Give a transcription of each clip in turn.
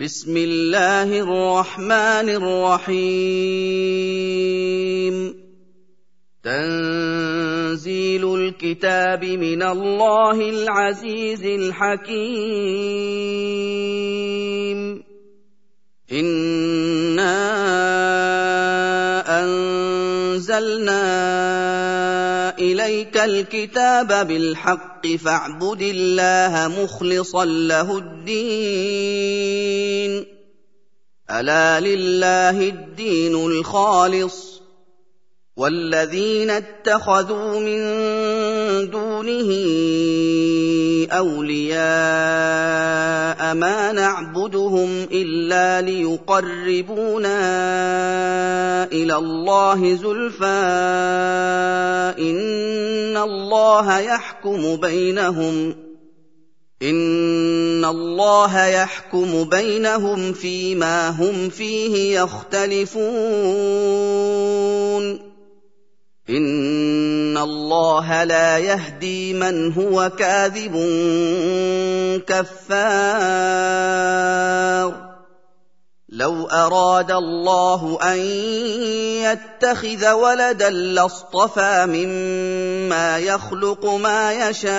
بسم الله الرحمن الرحيم تنزيل الكتاب من الله العزيز الحكيم انا انزلنا إليك الكتاب بالحق فاعبد الله مخلصا له الدين. ألا لله الدين الخالص. والذين اتخذوا من دونه أولياء ما نعبدهم إلا ليقربونا إلى الله زلفى إن الله يحكم بينهم إن الله يحكم بينهم فيما هم فيه يختلفون. إن الله لا يهدي من هو كاذب كفار. لو أراد الله أن يتخذ ولدا لاصطفى مما يخلق ما يشاء.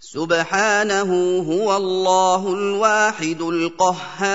سبحانه هو الله الواحد القهار.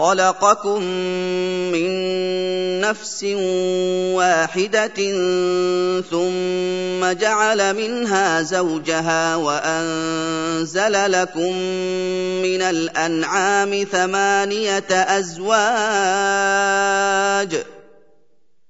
خلقكم من نفس واحدة ثم جعل منها زوجها وانزل لكم من الانعام ثمانيه ازواج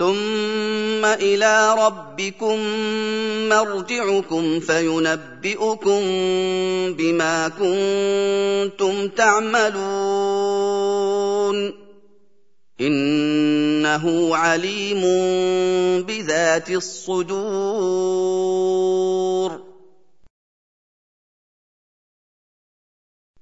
ثم إلى ربكم مرجعكم فينبئكم بما كنتم تعملون انه عليم بذات الصدور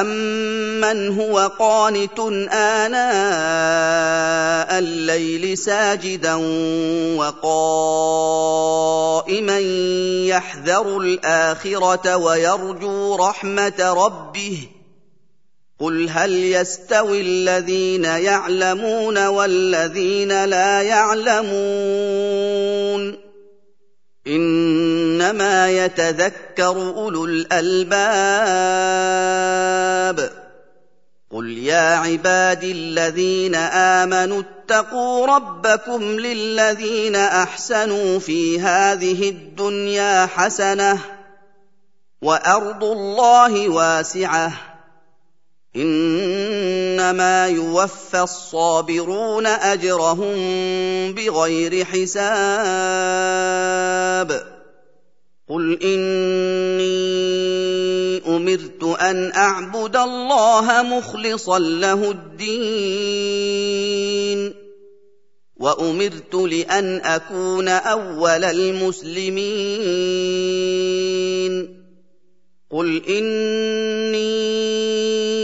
امن هو قانت اناء الليل ساجدا وقائما يحذر الاخره ويرجو رحمه ربه قل هل يستوي الذين يعلمون والذين لا يعلمون إنما يتذكر أولو الألباب. قل يا عبادي الذين آمنوا اتقوا ربكم للذين أحسنوا في هذه الدنيا حسنة وأرض الله واسعة. إنما يوفى الصابرون أجرهم بغير حساب. قل إني أمرت أن أعبد الله مخلصا له الدين. وأمرت لأن أكون أول المسلمين. قل إني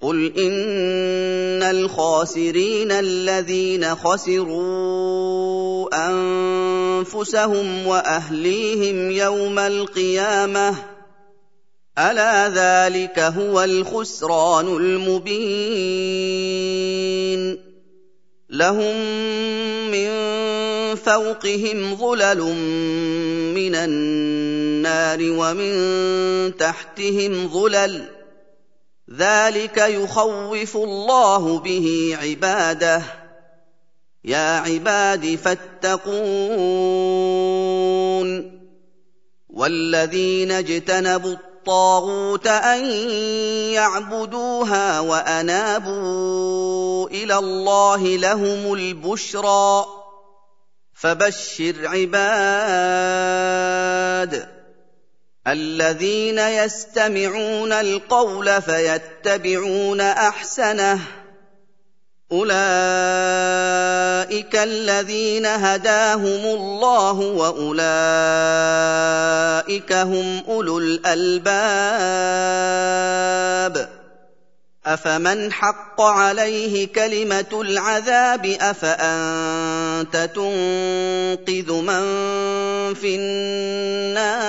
قل ان الخاسرين الذين خسروا انفسهم واهليهم يوم القيامه الا ذلك هو الخسران المبين لهم من فوقهم ظلل من النار ومن تحتهم ظلل ذلك يخوف الله به عباده. يا عباد فاتقون. والذين اجتنبوا الطاغوت ان يعبدوها وانابوا إلى الله لهم البشرى. فبشر عباد. الذين يستمعون القول فيتبعون أحسنه. أولئك الذين هداهم الله وأولئك هم أولو الألباب. افمن حق عليه كلمه العذاب افانت تنقذ من في النار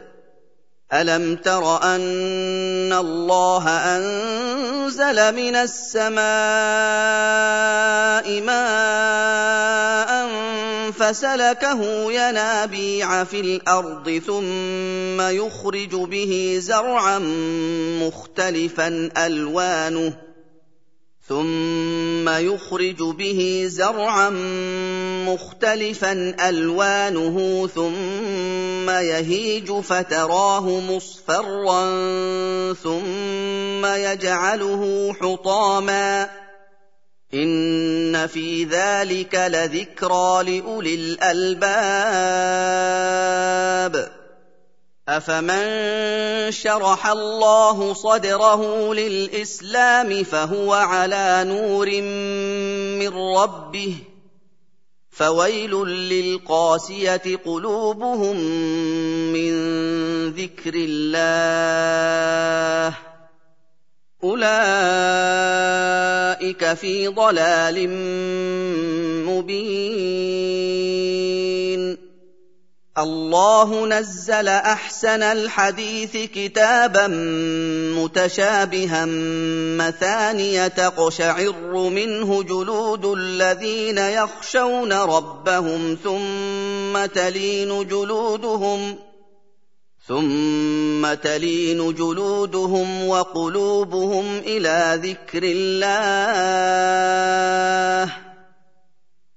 الم تر ان الله انزل من السماء ماء فسلكه ينابيع في الأرض ثم يخرج به زرعا مختلفا الوانه ثم يخرج به زرعا مختلفا ألوانه ثم يهيج فتراه مصفرا ثم يجعله حطاما. إن في ذلك لذكرى لأولي الألباب. أفمن شرح الله صدره للإسلام فهو على نور من ربه. فويل للقاسية قلوبهم من ذكر الله. أولئك في ضلال مبين. الله نزل أحسن الحديث كتابا متشابها مثانيه تقشعر منه جلود الذين يخشون ربهم ثم تلين جلودهم ثم تلين جلودهم وقلوبهم إلى ذكر الله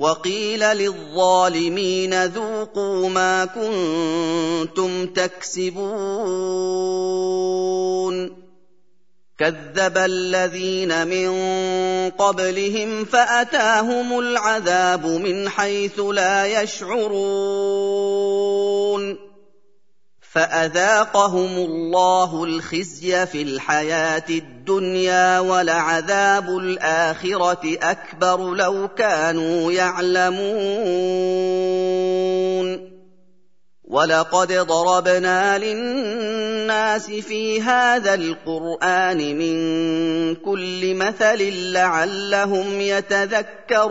وقيل للظالمين ذوقوا ما كنتم تكسبون. كذب الذين من قبلهم فأتاهم العذاب من حيث لا يشعرون. فأذاقهم الله الخزي في الحياة الدنيا ولعذاب الآخرة أكبر لو كانوا يعلمون. ولقد ضربنا للناس في هذا القرآن من كل مثل لعلهم يتذكرون.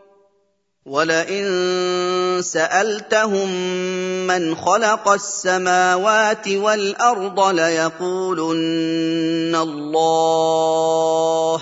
ولئن سألتهم من خلق السماوات والأرض ليقولن الله.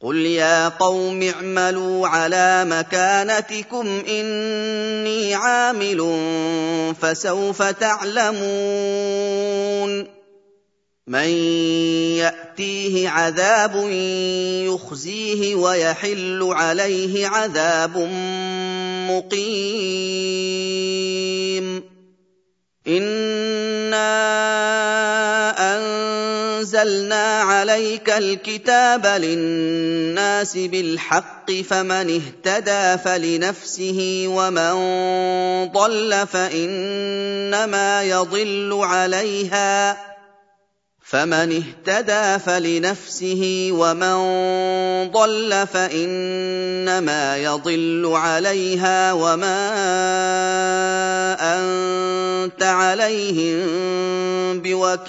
قل يا قوم اعملوا على مكانتكم اني عامل فسوف تعلمون من ياتيه عذاب يخزيه ويحل عليه عذاب مقيم أنا أنزلنا عليك الكتاب للناس بالحق فمن اهتدى فلنفسه ومن ضل فإنما يضل عليها فمن اهتدى فلنفسه ومن ضل فإنما يضل عليها وما أنت عليهم بوكيل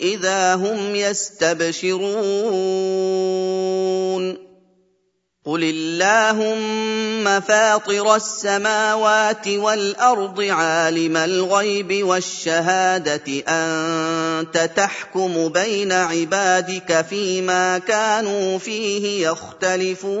إذا هم يستبشرون. قل اللهم فاطر السماوات والارض عالم الغيب والشهاده انت تحكم بين عبادك فيما كانوا فيه يختلفون.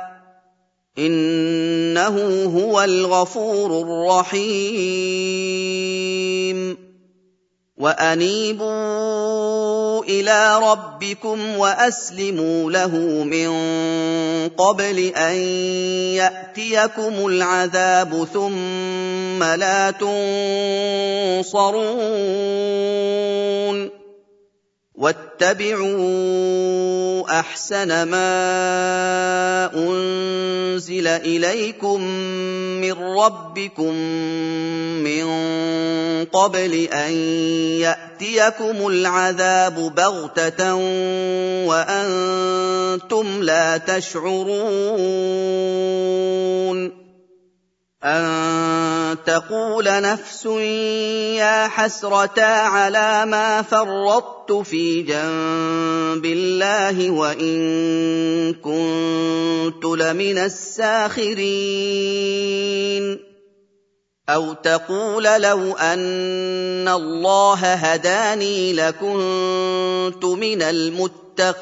إنه هو الغفور الرحيم. وأنيبوا إلى ربكم وأسلموا له من قبل أن يأتيكم العذاب ثم لا تنصرون. واتبعوا أحسن ما أنزل إليكم من ربكم من قبل أن يأتيكم العذاب بغتة وأنتم لا تشعرون أن تقول نفس يا حسرتا على ما فرطت في جنب الله وإن كنت لمن الساخرين. أو تقول لو أن الله هداني لكنت من المتقين.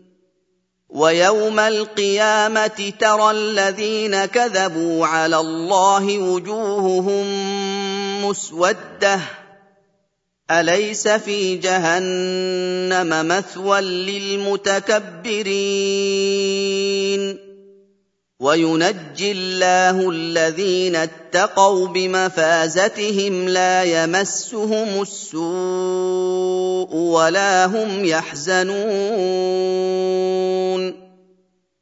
ويوم القيامة ترى الذين كذبوا على الله وجوههم مسودة. أليس في جهنم مثوى للمتكبرين؟ وينجي الله الذين اتقوا بمفازتهم لا يمسهم السوء ولا هم يحزنون.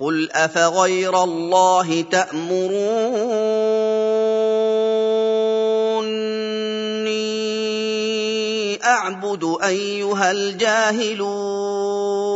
قل افغير الله تامروني اعبد ايها الجاهلون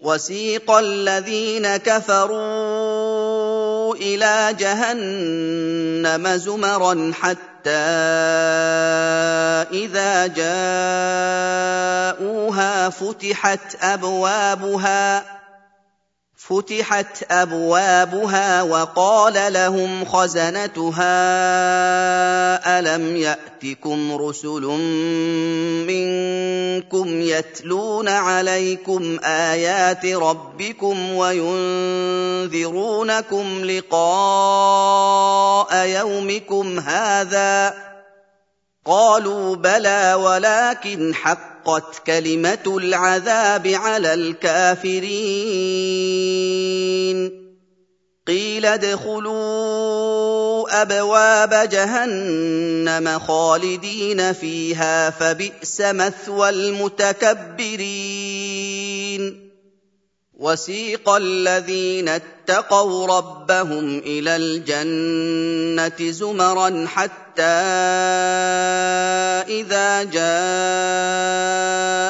وسيق الذين كفروا إلى جهنم زمرا حتى إذا جاءوها فتحت أبوابها فتحت أبوابها وقال لهم خزنتها ألم يأتكم رسل منكم يتلون عليكم آيات ربكم وينذرونكم لقاء يومكم هذا؟ قالوا بلى ولكن حقت كلمة العذاب على الكافرين. قيل ادخلوا أبواب جهنم خالدين فيها فبئس مثوى المتكبرين. وسيق الذين اتقوا ربهم إلى الجنة زمرا حتى إذا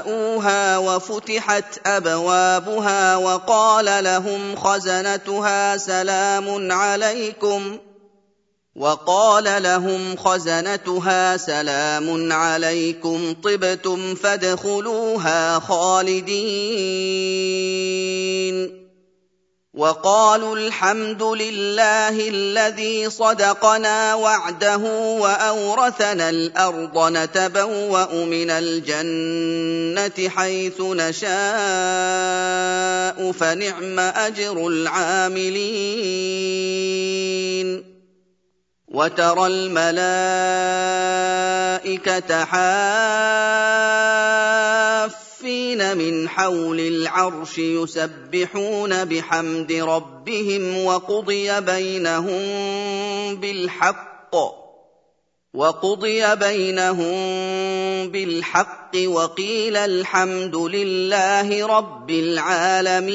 جاءوها وفتحت أبوابها وقال لهم خزنتها سلام عليكم وقال لهم خزنتها سلام عليكم طبتم فادخلوها خالدين. وقالوا الحمد لله الذي صدقنا وعده وأورثنا الأرض نتبوأ من الجنة حيث نشاء فنعم أجر العاملين. وترى الملائكة حافين من حول العرش يسبحون بحمد ربهم وقضي بينهم بالحق وقضي بينهم بالحق وقيل الحمد لله رب العالمين.